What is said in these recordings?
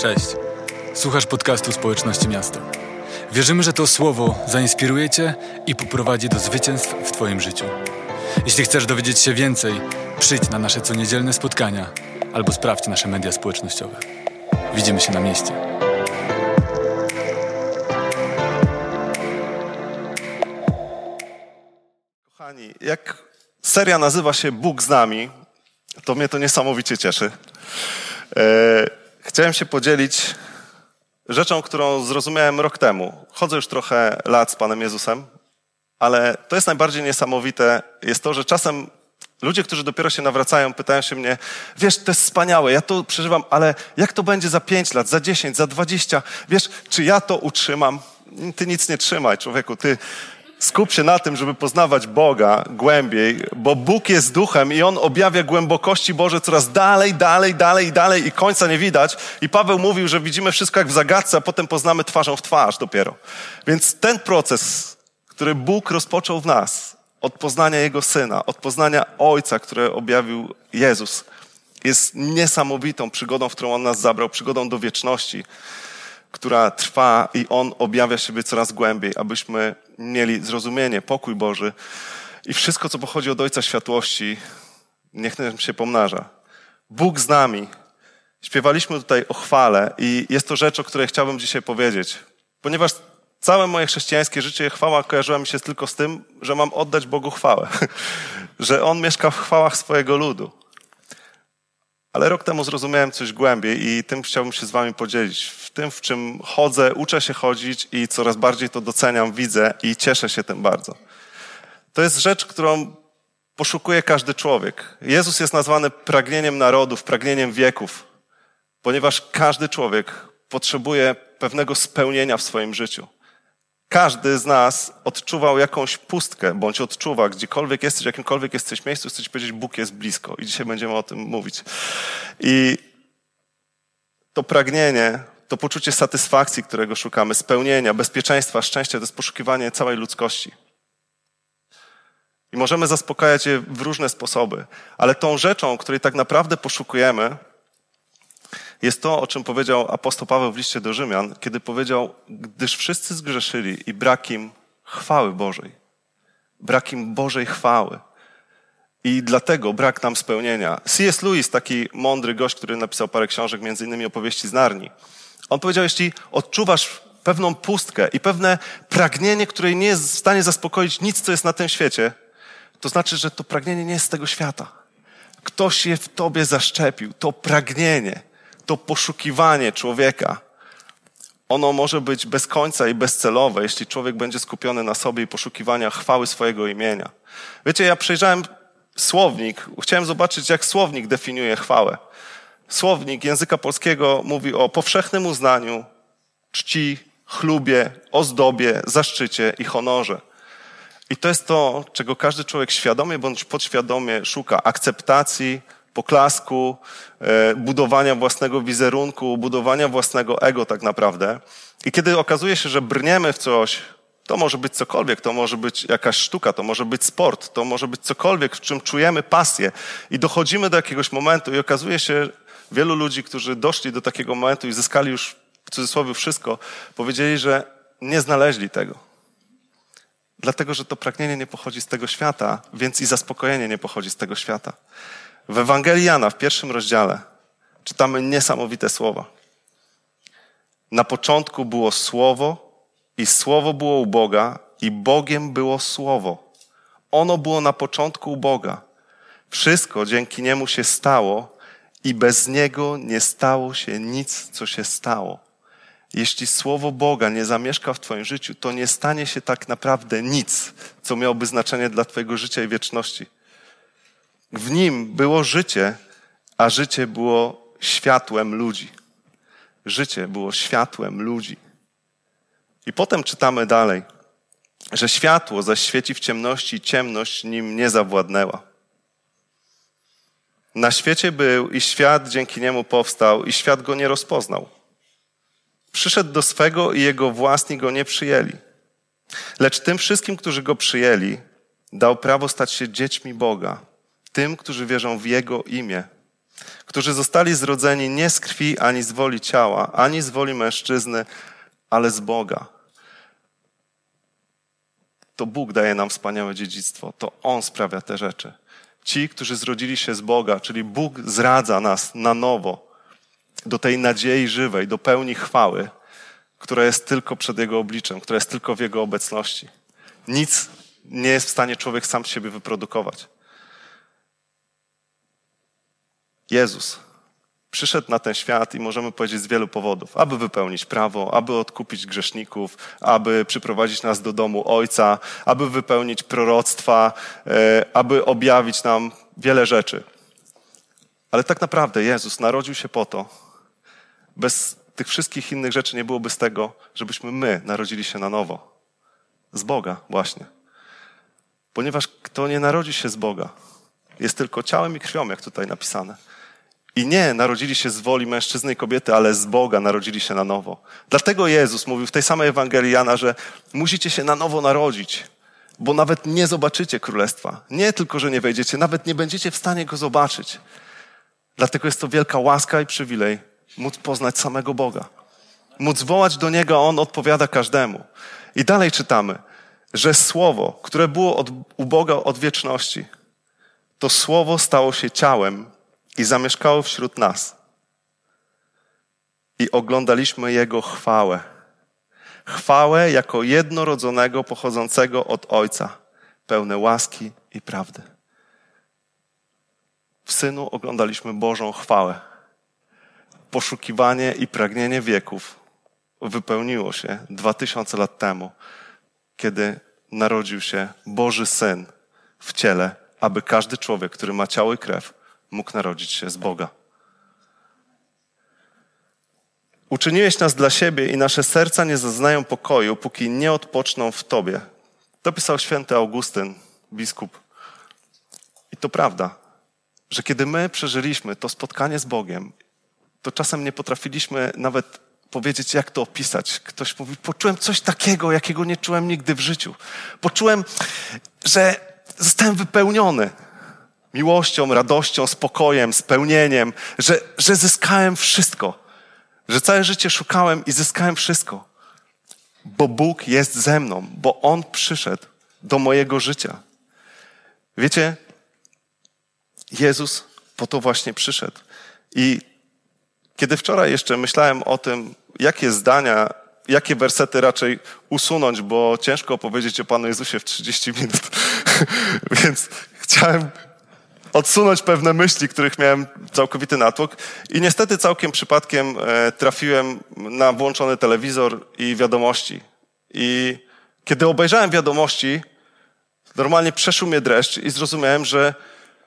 Cześć. Słuchasz podcastu Społeczności Miasta. Wierzymy, że to słowo zainspiruje Cię i poprowadzi do zwycięstw w Twoim życiu. Jeśli chcesz dowiedzieć się więcej, przyjdź na nasze coniedzielne spotkania albo sprawdź nasze media społecznościowe. Widzimy się na mieście. Kochani, jak seria nazywa się Bóg z nami, to mnie to niesamowicie cieszy. E, chciałem się podzielić rzeczą, którą zrozumiałem rok temu. Chodzę już trochę lat z Panem Jezusem, ale to jest najbardziej niesamowite, jest to, że czasem ludzie, którzy dopiero się nawracają, pytają się mnie, wiesz, to jest wspaniałe, ja to przeżywam, ale jak to będzie za pięć lat, za dziesięć, za dwadzieścia? Wiesz, czy ja to utrzymam? Ty nic nie trzymaj, człowieku, ty Skup się na tym, żeby poznawać Boga głębiej, bo Bóg jest duchem i On objawia głębokości Boże coraz dalej, dalej, dalej dalej i końca nie widać. I Paweł mówił, że widzimy wszystko jak w zagadce, a potem poznamy twarzą w twarz dopiero. Więc ten proces, który Bóg rozpoczął w nas, od poznania Jego Syna, od poznania Ojca, które objawił Jezus, jest niesamowitą przygodą, w którą On nas zabrał, przygodą do wieczności która trwa i On objawia siebie coraz głębiej, abyśmy mieli zrozumienie, pokój Boży i wszystko, co pochodzi od Ojca Światłości, niech nam się pomnaża. Bóg z nami. Śpiewaliśmy tutaj o chwale i jest to rzecz, o której chciałbym dzisiaj powiedzieć, ponieważ całe moje chrześcijańskie życie chwała kojarzyła mi się tylko z tym, że mam oddać Bogu chwałę, że On mieszka w chwałach swojego ludu. Ale rok temu zrozumiałem coś głębiej i tym chciałbym się z Wami podzielić. W tym, w czym chodzę, uczę się chodzić i coraz bardziej to doceniam, widzę i cieszę się tym bardzo. To jest rzecz, którą poszukuje każdy człowiek. Jezus jest nazwany pragnieniem narodów, pragnieniem wieków, ponieważ każdy człowiek potrzebuje pewnego spełnienia w swoim życiu. Każdy z nas odczuwał jakąś pustkę, bądź odczuwa, gdziekolwiek jesteś, w jakimkolwiek jesteś miejscu, chcesz powiedzieć, Bóg jest blisko. I dzisiaj będziemy o tym mówić. I to pragnienie, to poczucie satysfakcji, którego szukamy, spełnienia, bezpieczeństwa, szczęścia, to jest poszukiwanie całej ludzkości. I możemy zaspokajać je w różne sposoby, ale tą rzeczą, której tak naprawdę poszukujemy, jest to, o czym powiedział apostoł Paweł w liście do Rzymian, kiedy powiedział, gdyż wszyscy zgrzeszyli i brak im chwały Bożej. Brak im Bożej chwały. I dlatego brak nam spełnienia. C.S. Lewis, taki mądry gość, który napisał parę książek, między innymi opowieści z Narni. On powiedział, jeśli odczuwasz pewną pustkę i pewne pragnienie, której nie jest w stanie zaspokoić nic, co jest na tym świecie, to znaczy, że to pragnienie nie jest z tego świata. Ktoś je w tobie zaszczepił. To pragnienie to poszukiwanie człowieka, ono może być bez końca i bezcelowe, jeśli człowiek będzie skupiony na sobie i poszukiwania chwały swojego imienia. Wiecie, ja przejrzałem słownik, chciałem zobaczyć, jak słownik definiuje chwałę. Słownik języka polskiego mówi o powszechnym uznaniu, czci, chlubie, ozdobie, zaszczycie i honorze. I to jest to, czego każdy człowiek świadomie bądź podświadomie szuka akceptacji, poklasku, e, budowania własnego wizerunku, budowania własnego ego tak naprawdę. I kiedy okazuje się, że brniemy w coś, to może być cokolwiek, to może być jakaś sztuka, to może być sport, to może być cokolwiek, w czym czujemy pasję i dochodzimy do jakiegoś momentu i okazuje się, wielu ludzi, którzy doszli do takiego momentu i zyskali już w cudzysłowie wszystko, powiedzieli, że nie znaleźli tego. Dlatego, że to pragnienie nie pochodzi z tego świata, więc i zaspokojenie nie pochodzi z tego świata. W Ewangelii Jana w pierwszym rozdziale czytamy niesamowite słowa. Na początku było Słowo i Słowo było u Boga i Bogiem było Słowo. Ono było na początku u Boga. Wszystko dzięki Niemu się stało i bez Niego nie stało się nic, co się stało. Jeśli Słowo Boga nie zamieszka w Twoim życiu, to nie stanie się tak naprawdę nic, co miałoby znaczenie dla Twojego życia i wieczności. W nim było życie, a życie było światłem ludzi. Życie było światłem ludzi. I potem czytamy dalej, że światło zaś świeci w ciemności ciemność nim nie zawładnęła. Na świecie był i świat dzięki niemu powstał i świat go nie rozpoznał. Przyszedł do swego i jego własni go nie przyjęli. Lecz tym wszystkim, którzy go przyjęli, dał prawo stać się dziećmi Boga, tym, którzy wierzą w Jego imię. którzy zostali zrodzeni nie z krwi ani z woli ciała, ani z woli mężczyzny, ale z Boga. To Bóg daje nam wspaniałe dziedzictwo, to On sprawia te rzeczy. Ci, którzy zrodzili się z Boga, czyli Bóg zradza nas na nowo do tej nadziei żywej, do pełni chwały, która jest tylko przed Jego obliczem, która jest tylko w Jego obecności. Nic nie jest w stanie człowiek sam siebie wyprodukować. Jezus przyszedł na ten świat i możemy powiedzieć z wielu powodów, aby wypełnić prawo, aby odkupić grzeszników, aby przyprowadzić nas do domu Ojca, aby wypełnić proroctwa, e, aby objawić nam wiele rzeczy. Ale tak naprawdę Jezus narodził się po to, bez tych wszystkich innych rzeczy nie byłoby z tego, żebyśmy my narodzili się na nowo. Z Boga właśnie. Ponieważ kto nie narodzi się z Boga, jest tylko ciałem i krwią, jak tutaj napisane. I nie narodzili się z woli mężczyzny i kobiety, ale z Boga narodzili się na nowo. Dlatego Jezus mówił w tej samej Ewangelii Jana, że musicie się na nowo narodzić, bo nawet nie zobaczycie królestwa. Nie tylko, że nie wejdziecie, nawet nie będziecie w stanie go zobaczyć. Dlatego jest to wielka łaska i przywilej móc poznać samego Boga. Móc wołać do Niego, a On odpowiada każdemu. I dalej czytamy, że Słowo, które było od, u Boga od wieczności, to Słowo stało się ciałem i zamieszkało wśród nas. I oglądaliśmy Jego chwałę. Chwałę jako jednorodzonego pochodzącego od Ojca, pełne łaski i prawdy. W Synu oglądaliśmy Bożą chwałę. Poszukiwanie i pragnienie wieków wypełniło się dwa tysiące lat temu, kiedy narodził się Boży Syn w ciele, aby każdy człowiek, który ma ciało i krew, mógł narodzić się z Boga. Uczyniłeś nas dla siebie i nasze serca nie zaznają pokoju, póki nie odpoczną w Tobie. To pisał święty Augustyn, biskup. I to prawda, że kiedy my przeżyliśmy to spotkanie z Bogiem, to czasem nie potrafiliśmy nawet powiedzieć, jak to opisać. Ktoś mówi, poczułem coś takiego, jakiego nie czułem nigdy w życiu. Poczułem, że zostałem wypełniony miłością, radością, spokojem, spełnieniem, że, że zyskałem wszystko. Że całe życie szukałem i zyskałem wszystko. Bo Bóg jest ze mną, bo On przyszedł do mojego życia. Wiecie, Jezus po to właśnie przyszedł. I kiedy wczoraj jeszcze myślałem o tym, jakie zdania, jakie wersety raczej usunąć, bo ciężko opowiedzieć o Panu Jezusie w 30 minut. Więc chciałem odsunąć pewne myśli, których miałem całkowity natłok. I niestety całkiem przypadkiem e, trafiłem na włączony telewizor i wiadomości. I kiedy obejrzałem wiadomości, normalnie przeszył mnie dreszcz i zrozumiałem, że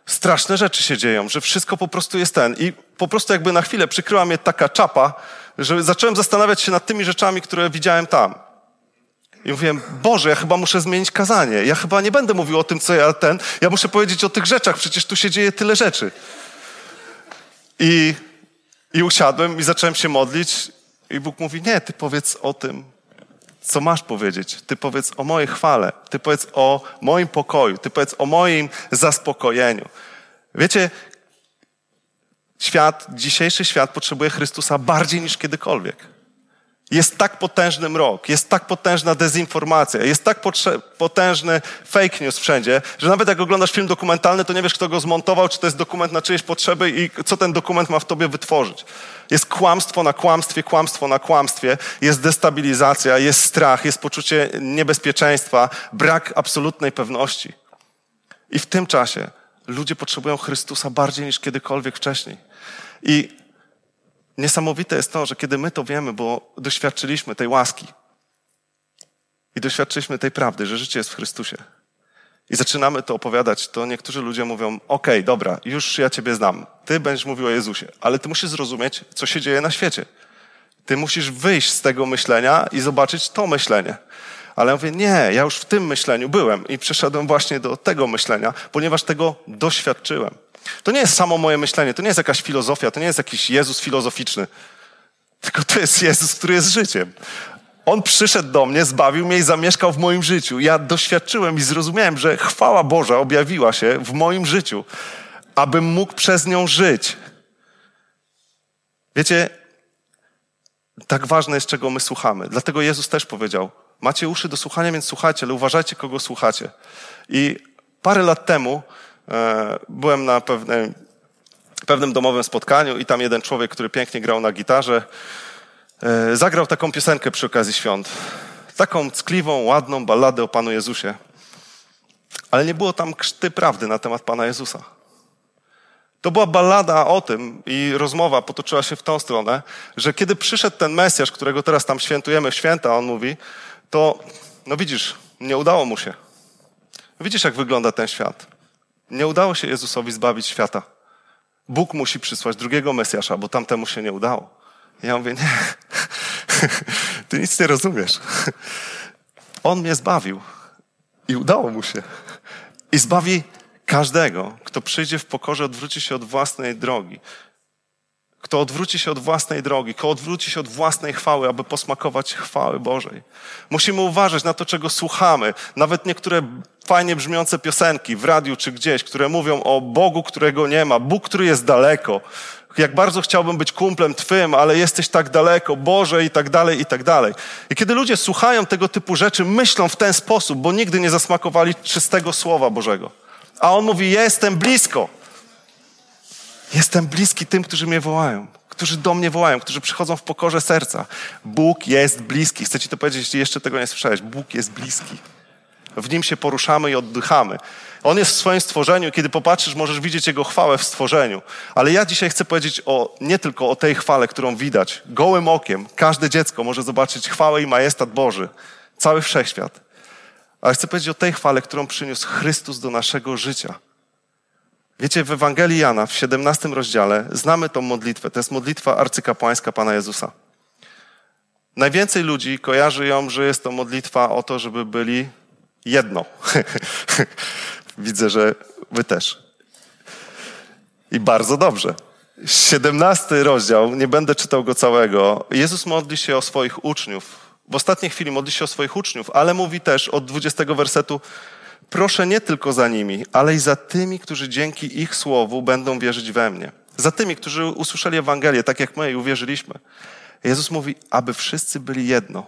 straszne rzeczy się dzieją, że wszystko po prostu jest ten. I po prostu jakby na chwilę przykryła mnie taka czapa, że zacząłem zastanawiać się nad tymi rzeczami, które widziałem tam. I mówiłem, Boże, ja chyba muszę zmienić kazanie. Ja chyba nie będę mówił o tym, co ja ten. Ja muszę powiedzieć o tych rzeczach, przecież tu się dzieje tyle rzeczy. I, i usiadłem i zacząłem się modlić. I Bóg mówi, nie, ty powiedz o tym, co masz powiedzieć. Ty powiedz o mojej chwale. Ty powiedz o moim pokoju. Ty powiedz o moim zaspokojeniu. Wiecie, świat, dzisiejszy świat potrzebuje Chrystusa bardziej niż kiedykolwiek. Jest tak potężny mrok, jest tak potężna dezinformacja, jest tak potężny fake news wszędzie, że nawet jak oglądasz film dokumentalny, to nie wiesz, kto go zmontował, czy to jest dokument na czyjeś potrzeby i co ten dokument ma w tobie wytworzyć. Jest kłamstwo na kłamstwie, kłamstwo na kłamstwie, jest destabilizacja, jest strach, jest poczucie niebezpieczeństwa, brak absolutnej pewności. I w tym czasie ludzie potrzebują Chrystusa bardziej niż kiedykolwiek wcześniej. I Niesamowite jest to, że kiedy my to wiemy, bo doświadczyliśmy tej łaski i doświadczyliśmy tej prawdy, że życie jest w Chrystusie. I zaczynamy to opowiadać, to niektórzy ludzie mówią: Okej, okay, dobra, już ja Ciebie znam. Ty będziesz mówił o Jezusie, ale Ty musisz zrozumieć, co się dzieje na świecie. Ty musisz wyjść z tego myślenia i zobaczyć to myślenie. Ale ja mówię: Nie, ja już w tym myśleniu byłem i przeszedłem właśnie do tego myślenia, ponieważ tego doświadczyłem. To nie jest samo moje myślenie, to nie jest jakaś filozofia, to nie jest jakiś Jezus filozoficzny. Tylko to jest Jezus, który jest życiem. On przyszedł do mnie, zbawił mnie i zamieszkał w moim życiu. Ja doświadczyłem i zrozumiałem, że chwała Boża objawiła się w moim życiu, abym mógł przez nią żyć. Wiecie, tak ważne jest, czego my słuchamy. Dlatego Jezus też powiedział, macie uszy do słuchania, więc słuchajcie, ale uważajcie, kogo słuchacie. I parę lat temu byłem na pewnej, pewnym domowym spotkaniu i tam jeden człowiek, który pięknie grał na gitarze, e, zagrał taką piosenkę przy okazji świąt. Taką ckliwą, ładną balladę o Panu Jezusie. Ale nie było tam krzty prawdy na temat Pana Jezusa. To była ballada o tym i rozmowa potoczyła się w tą stronę, że kiedy przyszedł ten Mesjasz, którego teraz tam świętujemy w święta, on mówi, to no widzisz, nie udało mu się. Widzisz, jak wygląda ten świat. Nie udało się Jezusowi zbawić świata. Bóg musi przysłać drugiego Mesjasza, bo tamtemu się nie udało. Ja mówię, nie, ty nic nie rozumiesz. On mnie zbawił i udało mu się. I zbawi każdego, kto przyjdzie w pokorze, odwróci się od własnej drogi. Kto odwróci się od własnej drogi, kto odwróci się od własnej chwały, aby posmakować chwały Bożej. Musimy uważać na to, czego słuchamy. Nawet niektóre fajnie brzmiące piosenki w radiu czy gdzieś, które mówią o Bogu, którego nie ma, Bóg, który jest daleko. Jak bardzo chciałbym być kumplem Twym, ale jesteś tak daleko, Boże i tak dalej, i tak dalej. I kiedy ludzie słuchają tego typu rzeczy, myślą w ten sposób, bo nigdy nie zasmakowali czystego Słowa Bożego. A On mówi, jestem blisko. Jestem bliski tym, którzy mnie wołają, którzy do mnie wołają, którzy przychodzą w pokorze serca. Bóg jest bliski. Chcę Ci to powiedzieć, jeśli jeszcze tego nie słyszałeś. Bóg jest bliski. W Nim się poruszamy i oddychamy. On jest w swoim stworzeniu kiedy popatrzysz, możesz widzieć Jego chwałę w stworzeniu. Ale ja dzisiaj chcę powiedzieć o, nie tylko o tej chwale, którą widać. Gołym okiem każde dziecko może zobaczyć chwałę i majestat Boży. Cały wszechświat. Ale chcę powiedzieć o tej chwale, którą przyniósł Chrystus do naszego życia. Wiecie, w Ewangelii Jana w 17 rozdziale znamy tą modlitwę. To jest modlitwa arcykapłańska Pana Jezusa. Najwięcej ludzi kojarzy ją, że jest to modlitwa o to, żeby byli jedno. Widzę, że wy też. I bardzo dobrze. 17 rozdział, nie będę czytał go całego. Jezus modli się o swoich uczniów. W ostatniej chwili modli się o swoich uczniów, ale mówi też od 20 wersetu: Proszę nie tylko za nimi, ale i za tymi, którzy dzięki ich słowu będą wierzyć we mnie. Za tymi, którzy usłyszeli Ewangelię, tak jak my i uwierzyliśmy. Jezus mówi, aby wszyscy byli jedno.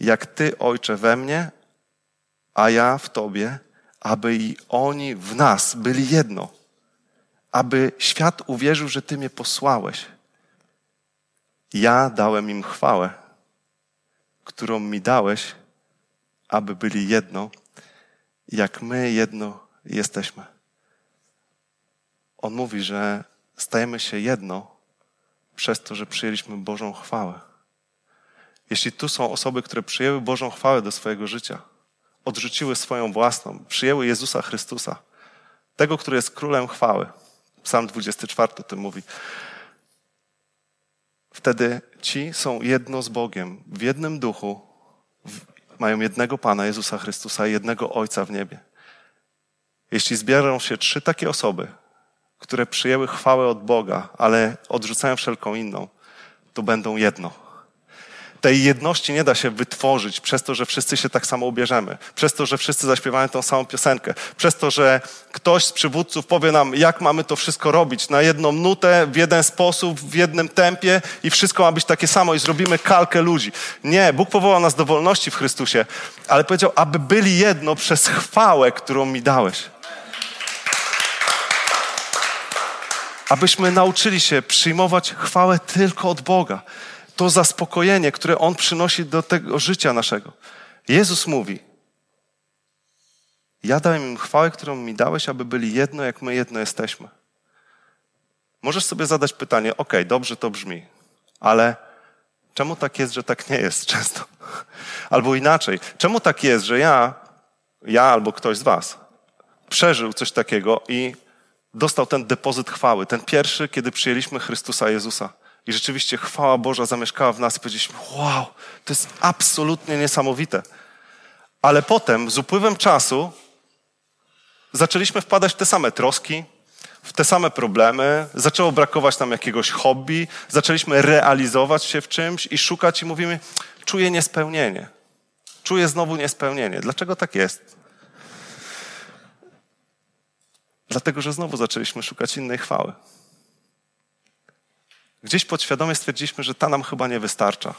Jak Ty, Ojcze, we mnie, a ja w Tobie, aby i oni w nas byli jedno. Aby świat uwierzył, że Ty mnie posłałeś. Ja dałem im chwałę, którą mi dałeś, aby byli jedno, jak my jedno jesteśmy. On mówi, że stajemy się jedno przez to, że przyjęliśmy Bożą chwałę. Jeśli tu są osoby, które przyjęły Bożą chwałę do swojego życia, odrzuciły swoją własną, przyjęły Jezusa Chrystusa, tego, który jest królem chwały. Psalm 24 o tym mówi. Wtedy ci są jedno z Bogiem, w jednym duchu, mają jednego Pana Jezusa Chrystusa i jednego Ojca w niebie. Jeśli zbierą się trzy takie osoby, które przyjęły chwałę od Boga, ale odrzucają wszelką inną, to będą jedno tej jedności nie da się wytworzyć przez to, że wszyscy się tak samo ubierzemy, przez to, że wszyscy zaśpiewają tą samą piosenkę, przez to, że ktoś z przywódców powie nam, jak mamy to wszystko robić na jedną nutę, w jeden sposób, w jednym tempie i wszystko ma być takie samo i zrobimy kalkę ludzi. Nie, Bóg powołał nas do wolności w Chrystusie, ale powiedział, aby byli jedno przez chwałę, którą mi dałeś. Abyśmy nauczyli się przyjmować chwałę tylko od Boga to zaspokojenie, które On przynosi do tego życia naszego. Jezus mówi, ja dałem im chwałę, którą mi dałeś, aby byli jedno, jak my jedno jesteśmy. Możesz sobie zadać pytanie, ok, dobrze to brzmi, ale czemu tak jest, że tak nie jest często? Albo inaczej, czemu tak jest, że ja, ja albo ktoś z Was przeżył coś takiego i dostał ten depozyt chwały, ten pierwszy, kiedy przyjęliśmy Chrystusa Jezusa. I rzeczywiście chwała Boża zamieszkała w nas i powiedzieliśmy, wow, to jest absolutnie niesamowite. Ale potem, z upływem czasu, zaczęliśmy wpadać w te same troski, w te same problemy, zaczęło brakować nam jakiegoś hobby, zaczęliśmy realizować się w czymś i szukać i mówimy, czuję niespełnienie. Czuję znowu niespełnienie. Dlaczego tak jest? Dlatego, że znowu zaczęliśmy szukać innej chwały. Gdzieś podświadomie stwierdziliśmy, że ta nam chyba nie wystarcza.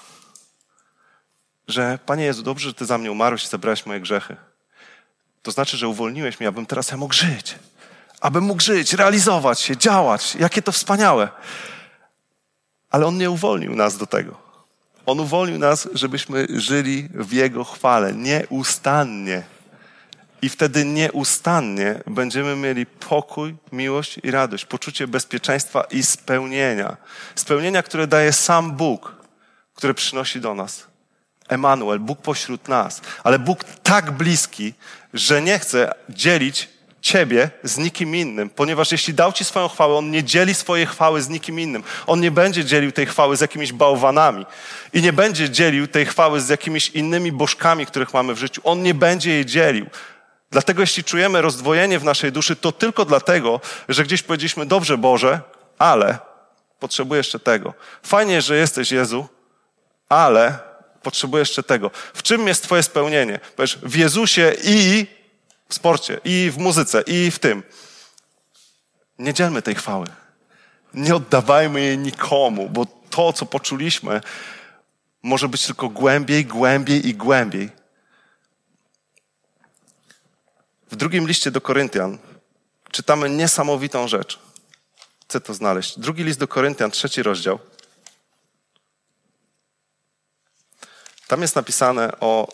Że Panie Jezu, dobrze, że Ty za mnie umarłeś i zabrałeś moje grzechy. To znaczy, że uwolniłeś mnie, abym teraz ja mógł żyć. Abym mógł żyć, realizować się, działać. Jakie to wspaniałe. Ale On nie uwolnił nas do tego. On uwolnił nas, żebyśmy żyli w Jego chwale nieustannie. I wtedy nieustannie będziemy mieli pokój, miłość i radość, poczucie bezpieczeństwa i spełnienia. Spełnienia, które daje sam Bóg, które przynosi do nas. Emanuel, Bóg pośród nas, ale Bóg tak bliski, że nie chce dzielić Ciebie z nikim innym, ponieważ jeśli dał Ci swoją chwałę, On nie dzieli swojej chwały z nikim innym. On nie będzie dzielił tej chwały z jakimiś bałwanami i nie będzie dzielił tej chwały z jakimiś innymi bożkami, których mamy w życiu. On nie będzie jej dzielił. Dlatego jeśli czujemy rozdwojenie w naszej duszy, to tylko dlatego, że gdzieś powiedzieliśmy, dobrze Boże, ale potrzebuję jeszcze tego. Fajnie, że jesteś Jezu, ale potrzebuję jeszcze tego. W czym jest Twoje spełnienie? Powiesz, w Jezusie i w sporcie, i w muzyce, i w tym. Nie dzielmy tej chwały. Nie oddawajmy jej nikomu, bo to, co poczuliśmy, może być tylko głębiej, głębiej i głębiej. W drugim liście do Koryntian czytamy niesamowitą rzecz. Chcę to znaleźć. Drugi list do Koryntian, trzeci rozdział. Tam jest napisane o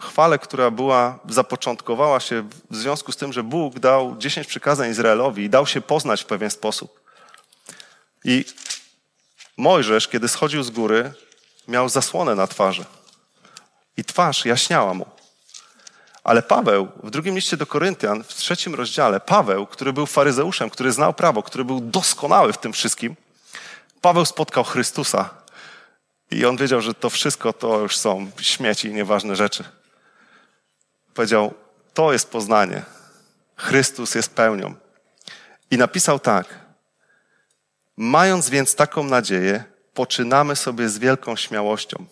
chwale, która była, zapoczątkowała się w związku z tym, że Bóg dał dziesięć przykazań Izraelowi i dał się poznać w pewien sposób. I Mojżesz, kiedy schodził z góry, miał zasłonę na twarzy. I twarz jaśniała mu. Ale Paweł w drugim liście do Koryntian, w trzecim rozdziale, Paweł, który był faryzeuszem, który znał prawo, który był doskonały w tym wszystkim, Paweł spotkał Chrystusa. I on wiedział, że to wszystko to już są śmieci i nieważne rzeczy. Powiedział, to jest poznanie. Chrystus jest pełnią. I napisał tak. Mając więc taką nadzieję, poczynamy sobie z wielką śmiałością.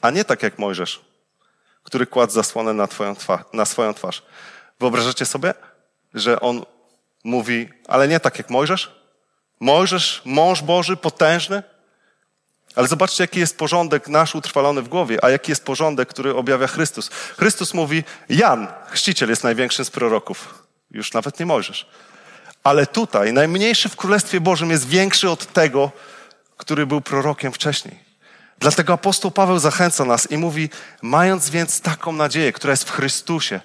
A nie tak jak Mojżesz który kładł zasłonę na, twarz, na swoją twarz. Wyobrażacie sobie, że on mówi, ale nie tak jak Mojżesz? Mojżesz, mąż Boży, potężny? Ale zobaczcie, jaki jest porządek nasz utrwalony w głowie, a jaki jest porządek, który objawia Chrystus. Chrystus mówi, Jan, chrzciciel jest największym z proroków. Już nawet nie Mojżesz. Ale tutaj, najmniejszy w Królestwie Bożym jest większy od tego, który był prorokiem wcześniej. Dlatego apostoł Paweł zachęca nas i mówi, mając więc taką nadzieję, która jest w Chrystusie,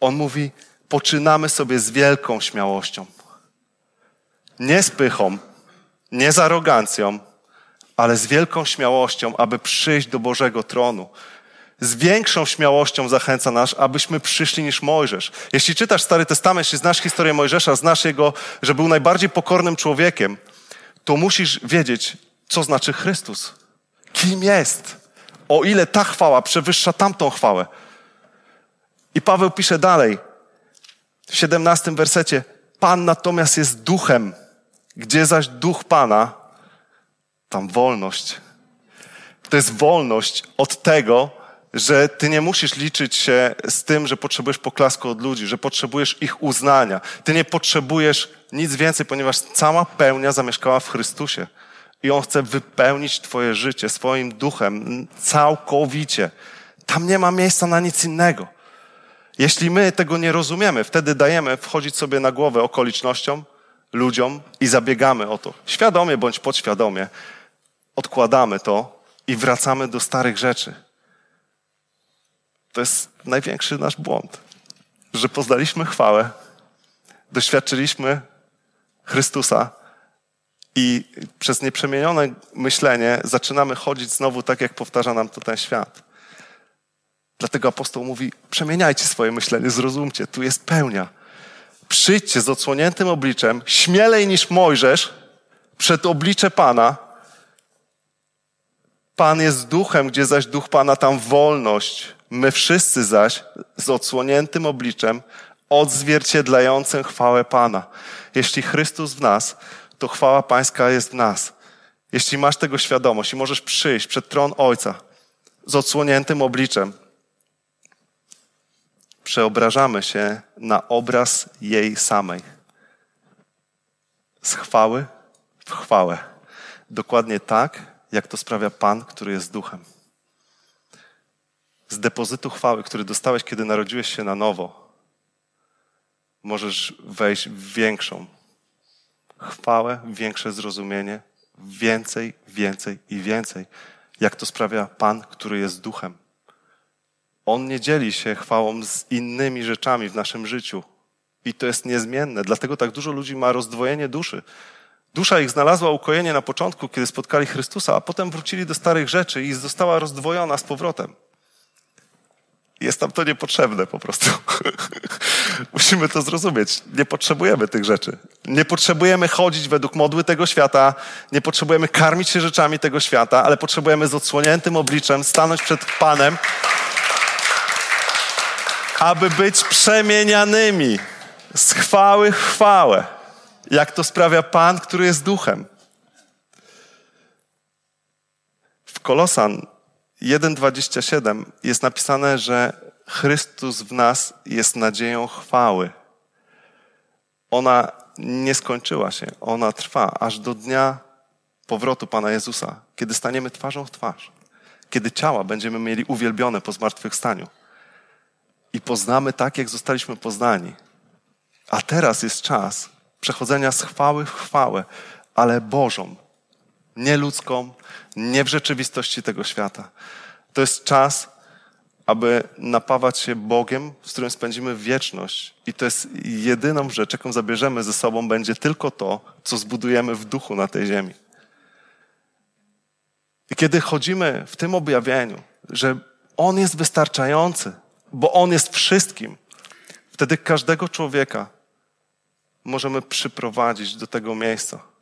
on mówi, poczynamy sobie z wielką śmiałością. Nie z pychą, nie z arogancją, ale z wielką śmiałością, aby przyjść do Bożego tronu. Z większą śmiałością zachęca nas, abyśmy przyszli niż Mojżesz. Jeśli czytasz Stary Testament, jeśli znasz historię Mojżesza, znasz jego, że był najbardziej pokornym człowiekiem, to musisz wiedzieć, co znaczy Chrystus kim jest. O ile ta chwała przewyższa tamtą chwałę. I Paweł pisze dalej, w 17 wersecie, Pan natomiast jest duchem, gdzie zaś duch Pana, tam wolność. To jest wolność od tego, że ty nie musisz liczyć się z tym, że potrzebujesz poklasku od ludzi, że potrzebujesz ich uznania. Ty nie potrzebujesz nic więcej, ponieważ cała pełnia zamieszkała w Chrystusie i On chce wypełnić Twoje życie swoim duchem całkowicie. Tam nie ma miejsca na nic innego. Jeśli my tego nie rozumiemy, wtedy dajemy wchodzić sobie na głowę okolicznościom, ludziom i zabiegamy o to. Świadomie bądź podświadomie odkładamy to i wracamy do starych rzeczy. To jest największy nasz błąd, że poznaliśmy chwałę, doświadczyliśmy Chrystusa, i przez nieprzemienione myślenie zaczynamy chodzić znowu tak, jak powtarza nam to ten świat. Dlatego apostoł mówi: przemieniajcie swoje myślenie, zrozumcie, tu jest pełnia. Przyjdźcie z odsłoniętym obliczem, śmielej niż Mojżesz, przed oblicze Pana. Pan jest duchem, gdzie zaś duch Pana, tam wolność. My wszyscy zaś z odsłoniętym obliczem, odzwierciedlającym chwałę Pana. Jeśli Chrystus w nas, to chwała Pańska jest w nas. Jeśli masz tego świadomość i możesz przyjść przed tron Ojca z odsłoniętym obliczem, przeobrażamy się na obraz jej samej. Z chwały w chwałę. dokładnie tak, jak to sprawia Pan, który jest duchem. Z depozytu chwały, który dostałeś, kiedy narodziłeś się na nowo, możesz wejść w większą chwałę, większe zrozumienie, więcej, więcej i więcej, jak to sprawia Pan, który jest duchem. On nie dzieli się chwałą z innymi rzeczami w naszym życiu. I to jest niezmienne. Dlatego tak dużo ludzi ma rozdwojenie duszy. Dusza ich znalazła ukojenie na początku, kiedy spotkali Chrystusa, a potem wrócili do starych rzeczy i została rozdwojona z powrotem. Jest nam to niepotrzebne po prostu. Musimy to zrozumieć. Nie potrzebujemy tych rzeczy. Nie potrzebujemy chodzić według modły tego świata, nie potrzebujemy karmić się rzeczami tego świata, ale potrzebujemy z odsłoniętym obliczem stanąć przed Panem, aby być przemienianymi z chwały w chwałę, jak to sprawia Pan, który jest duchem. W Kolosan 1,27 jest napisane, że Chrystus w nas jest nadzieją chwały. Ona nie skończyła się, ona trwa aż do dnia powrotu Pana Jezusa, kiedy staniemy twarzą w twarz, kiedy ciała będziemy mieli uwielbione po zmartwychwstaniu i poznamy tak, jak zostaliśmy poznani. A teraz jest czas przechodzenia z chwały w chwałę, ale Bożą, nie ludzką, nie w rzeczywistości tego świata. To jest czas, aby napawać się Bogiem, z którym spędzimy wieczność. I to jest jedyną rzecz, jaką zabierzemy ze sobą, będzie tylko to, co zbudujemy w duchu na tej ziemi. I kiedy chodzimy w tym objawieniu, że On jest wystarczający, bo On jest wszystkim, wtedy każdego człowieka możemy przyprowadzić do tego miejsca.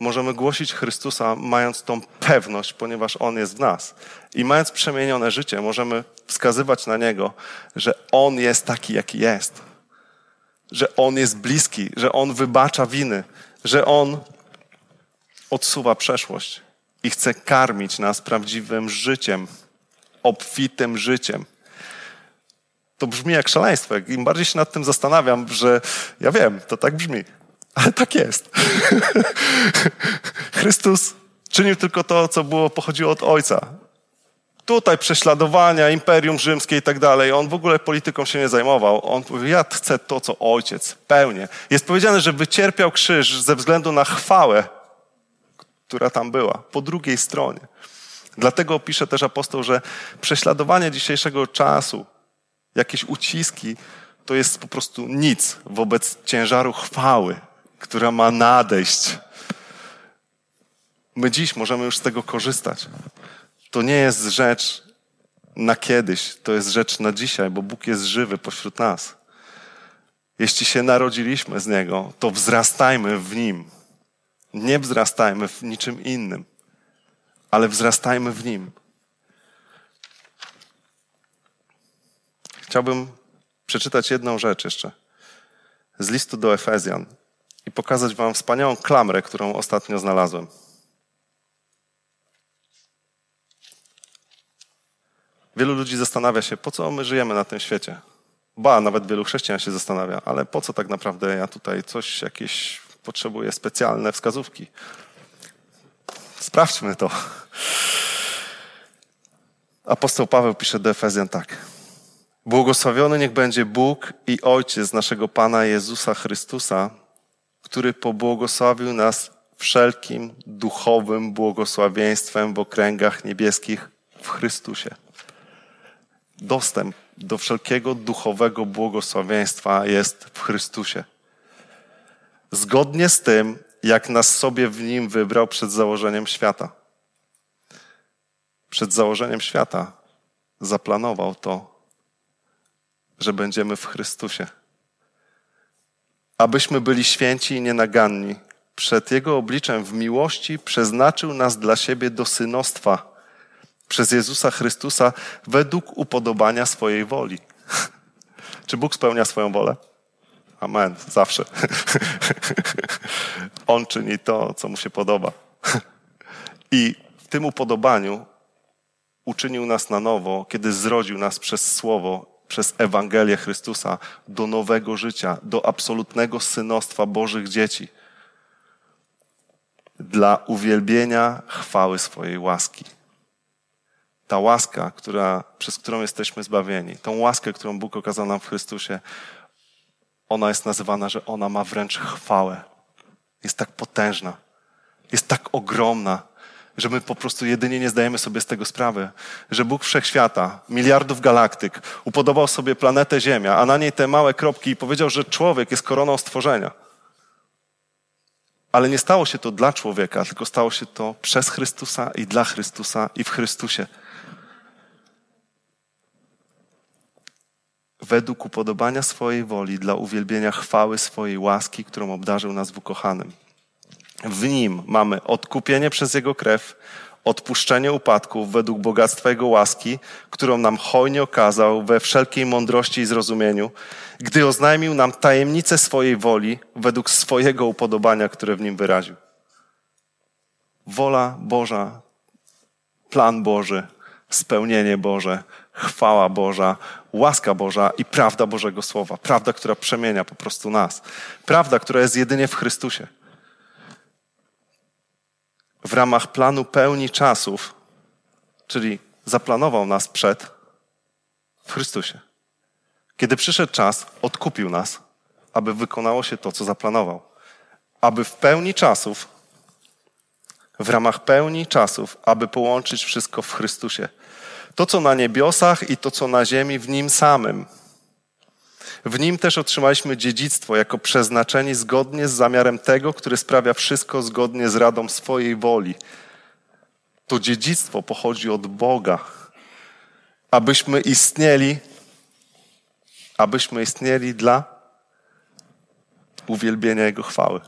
Możemy głosić Chrystusa, mając tą pewność, ponieważ On jest w nas. I mając przemienione życie, możemy wskazywać na Niego, że On jest taki, jaki jest. Że On jest bliski, że On wybacza winy, że On odsuwa przeszłość i chce karmić nas prawdziwym życiem, obfitym życiem to brzmi jak szaleństwo. Im bardziej się nad tym zastanawiam, że ja wiem, to tak brzmi, ale tak jest. Chrystus czynił tylko to, co było, pochodziło od Ojca. Tutaj prześladowania, imperium rzymskie i tak dalej. On w ogóle polityką się nie zajmował. On powiedział, ja chcę to, co ojciec, pełnię. Jest powiedziane, że wycierpiał krzyż ze względu na chwałę, która tam była, po drugiej stronie. Dlatego pisze też apostoł, że prześladowanie dzisiejszego czasu, jakieś uciski, to jest po prostu nic wobec ciężaru chwały, która ma nadejść. My dziś możemy już z tego korzystać. To nie jest rzecz na kiedyś, to jest rzecz na dzisiaj, bo Bóg jest żywy pośród nas. Jeśli się narodziliśmy z Niego, to wzrastajmy w Nim. Nie wzrastajmy w niczym innym, ale wzrastajmy w Nim. Chciałbym przeczytać jedną rzecz jeszcze z listu do Efezjan i pokazać Wam wspaniałą klamrę, którą ostatnio znalazłem. Wielu ludzi zastanawia się, po co my żyjemy na tym świecie. Ba, nawet wielu chrześcijan się zastanawia, ale po co tak naprawdę ja tutaj coś, jakieś potrzebuję specjalne wskazówki. Sprawdźmy to. Apostoł Paweł pisze do Efezjan tak. Błogosławiony niech będzie Bóg i Ojciec naszego Pana Jezusa Chrystusa, który pobłogosławił nas wszelkim duchowym błogosławieństwem w okręgach niebieskich w Chrystusie. Dostęp do wszelkiego duchowego błogosławieństwa jest w Chrystusie. Zgodnie z tym, jak nas sobie w nim wybrał przed założeniem świata. Przed założeniem świata zaplanował to, że będziemy w Chrystusie. Abyśmy byli święci i nienaganni. Przed Jego obliczem w miłości przeznaczył nas dla siebie do synostwa przez Jezusa Chrystusa według upodobania swojej woli. Czy Bóg spełnia swoją wolę? Amen. Zawsze. On czyni to, co mu się podoba. I w tym upodobaniu uczynił nas na nowo, kiedy zrodził nas przez Słowo przez Ewangelię Chrystusa do nowego życia, do absolutnego synostwa Bożych dzieci. dla uwielbienia chwały swojej łaski. Ta łaska, która, przez którą jesteśmy zbawieni, tą łaskę, którą Bóg okazał nam w Chrystusie, ona jest nazywana, że ona ma wręcz chwałę. Jest tak potężna, jest tak ogromna, że my po prostu jedynie nie zdajemy sobie z tego sprawy, że Bóg wszechświata, miliardów galaktyk, upodobał sobie planetę Ziemia, a na niej te małe kropki i powiedział, że człowiek jest koroną stworzenia. Ale nie stało się to dla człowieka, tylko stało się to przez Chrystusa i dla Chrystusa i w Chrystusie. Według upodobania swojej woli, dla uwielbienia chwały swojej łaski, którą obdarzył nas w ukochanym. W nim mamy odkupienie przez Jego krew, odpuszczenie upadków według bogactwa Jego łaski, którą nam hojnie okazał we wszelkiej mądrości i zrozumieniu, gdy oznajmił nam tajemnicę swojej woli według swojego upodobania, które w nim wyraził. Wola Boża, plan Boży, spełnienie Boże, chwała Boża, łaska Boża i prawda Bożego Słowa. Prawda, która przemienia po prostu nas. Prawda, która jest jedynie w Chrystusie w ramach planu pełni czasów, czyli zaplanował nas przed w Chrystusie. Kiedy przyszedł czas, odkupił nas, aby wykonało się to, co zaplanował. Aby w pełni czasów, w ramach pełni czasów, aby połączyć wszystko w Chrystusie. To, co na niebiosach i to, co na ziemi, w Nim samym. W nim też otrzymaliśmy dziedzictwo jako przeznaczeni zgodnie z zamiarem tego, który sprawia wszystko zgodnie z radą swojej woli. To dziedzictwo pochodzi od Boga, abyśmy istnieli, abyśmy istnieli dla uwielbienia Jego chwały.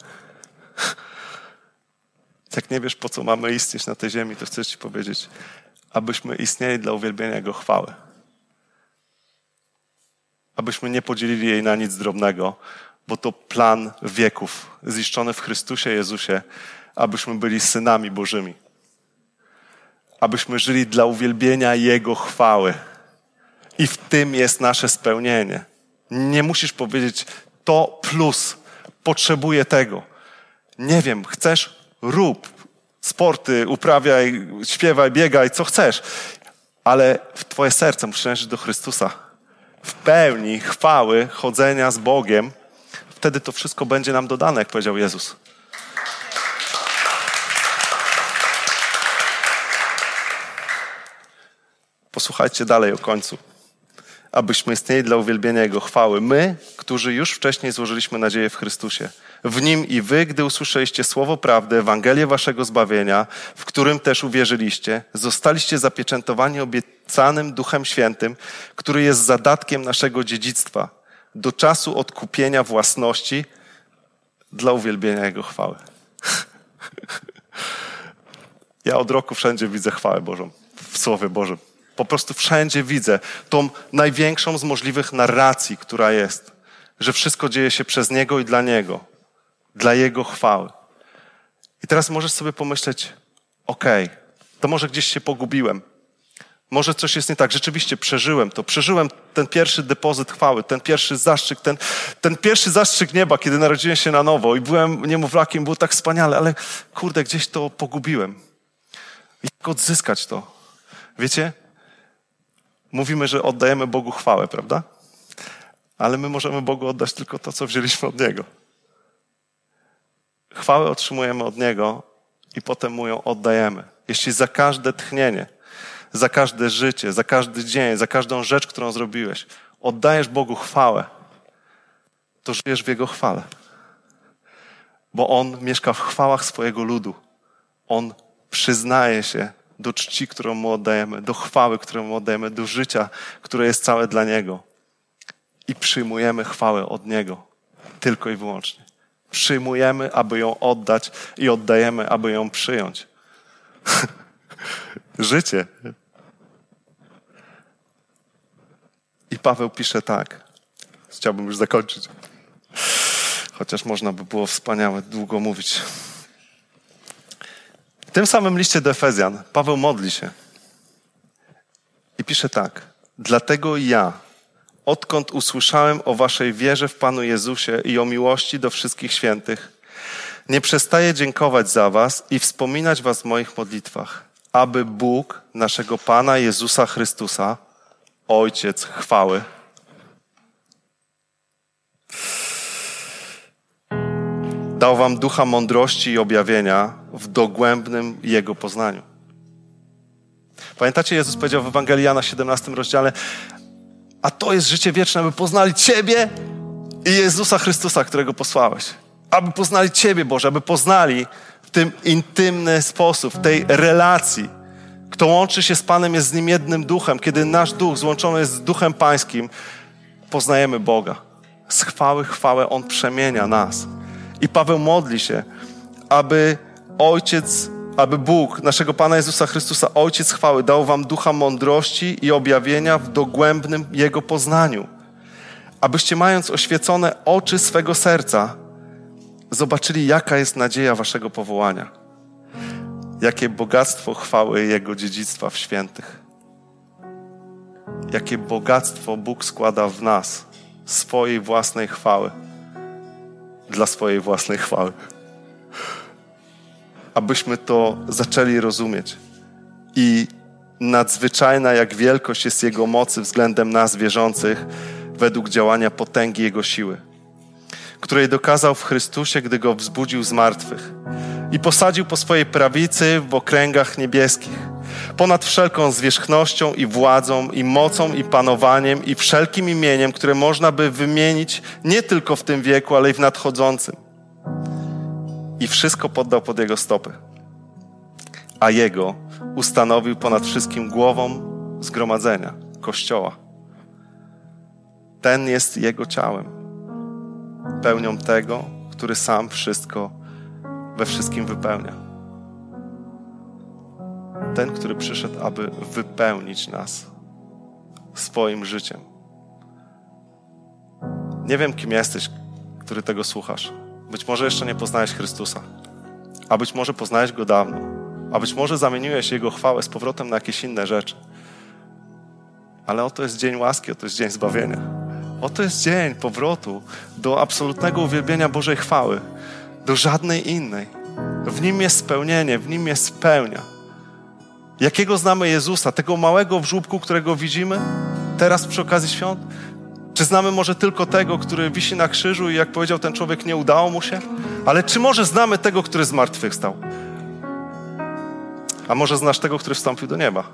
Jak nie wiesz, po co mamy istnieć na tej ziemi, to chcę Ci powiedzieć, abyśmy istnieli dla uwielbienia Jego chwały abyśmy nie podzielili jej na nic drobnego, bo to plan wieków, ziszczony w Chrystusie Jezusie, abyśmy byli synami Bożymi. Abyśmy żyli dla uwielbienia Jego chwały. I w tym jest nasze spełnienie. Nie musisz powiedzieć to plus, potrzebuję tego. Nie wiem, chcesz, rób sporty, uprawiaj, śpiewaj, biegaj, co chcesz, ale w Twoje serce musi należeć do Chrystusa w pełni chwały chodzenia z Bogiem, wtedy to wszystko będzie nam dodane, jak powiedział Jezus. Posłuchajcie dalej o końcu. Abyśmy istnieli dla uwielbienia Jego chwały. My, którzy już wcześniej złożyliśmy nadzieję w Chrystusie. W Nim i wy, gdy usłyszeliście słowo prawdy, Ewangelię waszego zbawienia, w którym też uwierzyliście, zostaliście zapieczętowani obiecanym Duchem Świętym, który jest zadatkiem naszego dziedzictwa do czasu odkupienia własności dla uwielbienia Jego chwały. Ja od roku wszędzie widzę chwałę Bożą, w Słowie Bożym. Po prostu wszędzie widzę tą największą z możliwych narracji, która jest, że wszystko dzieje się przez Niego i dla Niego, dla Jego chwały. I teraz możesz sobie pomyśleć, okej, okay, to może gdzieś się pogubiłem. Może coś jest nie tak. Rzeczywiście przeżyłem to. Przeżyłem ten pierwszy depozyt chwały, ten pierwszy zastrzyk, ten, ten pierwszy zastrzyk nieba, kiedy narodziłem się na nowo i byłem niemowlakiem, było tak wspaniale, ale kurde, gdzieś to pogubiłem. Jak odzyskać to? Wiecie, mówimy, że oddajemy Bogu chwałę, prawda? Ale my możemy Bogu oddać tylko to, co wzięliśmy od Niego. Chwałę otrzymujemy od Niego i potem Mu ją oddajemy. Jeśli za każde tchnienie, za każde życie, za każdy dzień, za każdą rzecz, którą zrobiłeś, oddajesz Bogu chwałę, to żyjesz w Jego chwale. Bo On mieszka w chwałach swojego ludu. On przyznaje się do czci, którą Mu oddajemy, do chwały, którą Mu oddajemy, do życia, które jest całe dla Niego. I przyjmujemy chwałę od Niego. Tylko i wyłącznie. Przyjmujemy, aby ją oddać i oddajemy, aby ją przyjąć. Życie. I Paweł pisze tak. Chciałbym już zakończyć. Chociaż można by było wspaniałe długo mówić. Tym samym liście do Efezjan Paweł modli się i pisze tak. Dlatego ja, odkąd usłyszałem o waszej wierze w Panu Jezusie i o miłości do wszystkich świętych, Nie przestaję dziękować za Was i wspominać Was w moich modlitwach, aby Bóg naszego Pana Jezusa Chrystusa, Ojciec chwały, dał Wam ducha mądrości i objawienia w dogłębnym Jego poznaniu. Pamiętacie, Jezus powiedział w Ewangelii Jana 17 rozdziale, a to jest życie wieczne, aby poznali Ciebie i Jezusa Chrystusa, którego posłałeś. Aby poznali Ciebie, Boże, aby poznali w tym intymny sposób, w tej relacji. Kto łączy się z Panem, jest z Nim jednym duchem. Kiedy nasz duch złączony jest z duchem Pańskim, poznajemy Boga. Z chwały chwałę On przemienia nas. I Paweł modli się, aby Ojciec, aby Bóg, naszego Pana Jezusa Chrystusa, Ojciec chwały, dał wam ducha mądrości i objawienia w dogłębnym Jego poznaniu. Abyście mając oświecone oczy swego serca, zobaczyli, jaka jest nadzieja waszego powołania. Jakie bogactwo chwały Jego dziedzictwa w świętych. Jakie bogactwo Bóg składa w nas swojej własnej chwały dla swojej własnej chwały. Abyśmy to zaczęli rozumieć. I nadzwyczajna jak wielkość jest Jego mocy względem nas wierzących według działania potęgi Jego siły, której dokazał w Chrystusie, gdy Go wzbudził z martwych i posadził po swojej prawicy w okręgach niebieskich, ponad wszelką zwierzchnością i władzą, i mocą, i panowaniem, i wszelkim imieniem, które można by wymienić nie tylko w tym wieku, ale i w nadchodzącym. I wszystko poddał pod Jego stopy. A Jego ustanowił ponad wszystkim głową zgromadzenia, Kościoła. Ten jest Jego ciałem, pełnią tego, który sam wszystko we wszystkim wypełnia. Ten, który przyszedł, aby wypełnić nas swoim życiem. Nie wiem, kim jesteś, który tego słuchasz. Być może jeszcze nie poznałeś Chrystusa, a być może poznałeś Go dawno, a być może zamieniłeś Jego chwałę z powrotem na jakieś inne rzeczy. Ale oto jest dzień łaski, oto jest dzień zbawienia. Oto jest dzień powrotu do absolutnego uwielbienia Bożej chwały, do żadnej innej. W nim jest spełnienie, w nim jest pełnia. Jakiego znamy Jezusa? Tego małego w żłóbku, którego widzimy teraz przy okazji świąt? Czy znamy może tylko tego, który wisi na krzyżu i jak powiedział ten człowiek, nie udało mu się? Ale czy może znamy tego, który zmartwychwstał? A może znasz tego, który wstąpił do nieba?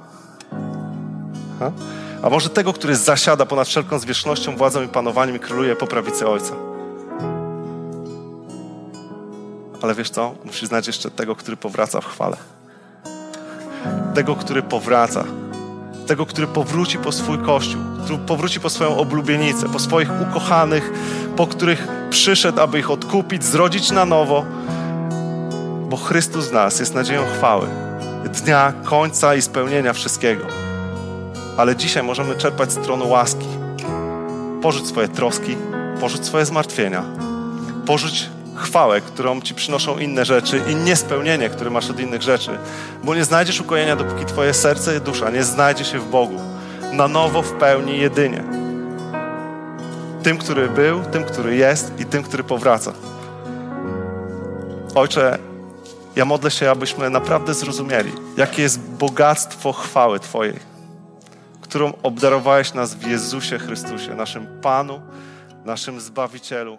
A może tego, który zasiada ponad wszelką zwierzchnością, władzą i panowaniem i króluje po prawicy Ojca? Ale wiesz co? Musisz znać jeszcze tego, który powraca w chwale. Tego, który powraca. Tego, który powróci po swój kościół, który powróci po swoją oblubienicę, po swoich ukochanych, po których przyszedł, aby ich odkupić, zrodzić na nowo. Bo Chrystus w nas jest nadzieją chwały, dnia końca i spełnienia wszystkiego. Ale dzisiaj możemy czerpać z tronu łaski. Porzuć swoje troski, porzuć swoje zmartwienia, porzuć chwałę, którą ci przynoszą inne rzeczy i niespełnienie, które masz od innych rzeczy. Bo nie znajdziesz ukojenia, dopóki twoje serce i dusza nie znajdzie się w Bogu. Na nowo w pełni jedynie. Tym, który był, tym, który jest i tym, który powraca. Ojcze, ja modlę się, abyśmy naprawdę zrozumieli, jakie jest bogactwo chwały Twojej, którą obdarowałeś nas w Jezusie Chrystusie, naszym Panu, naszym Zbawicielu.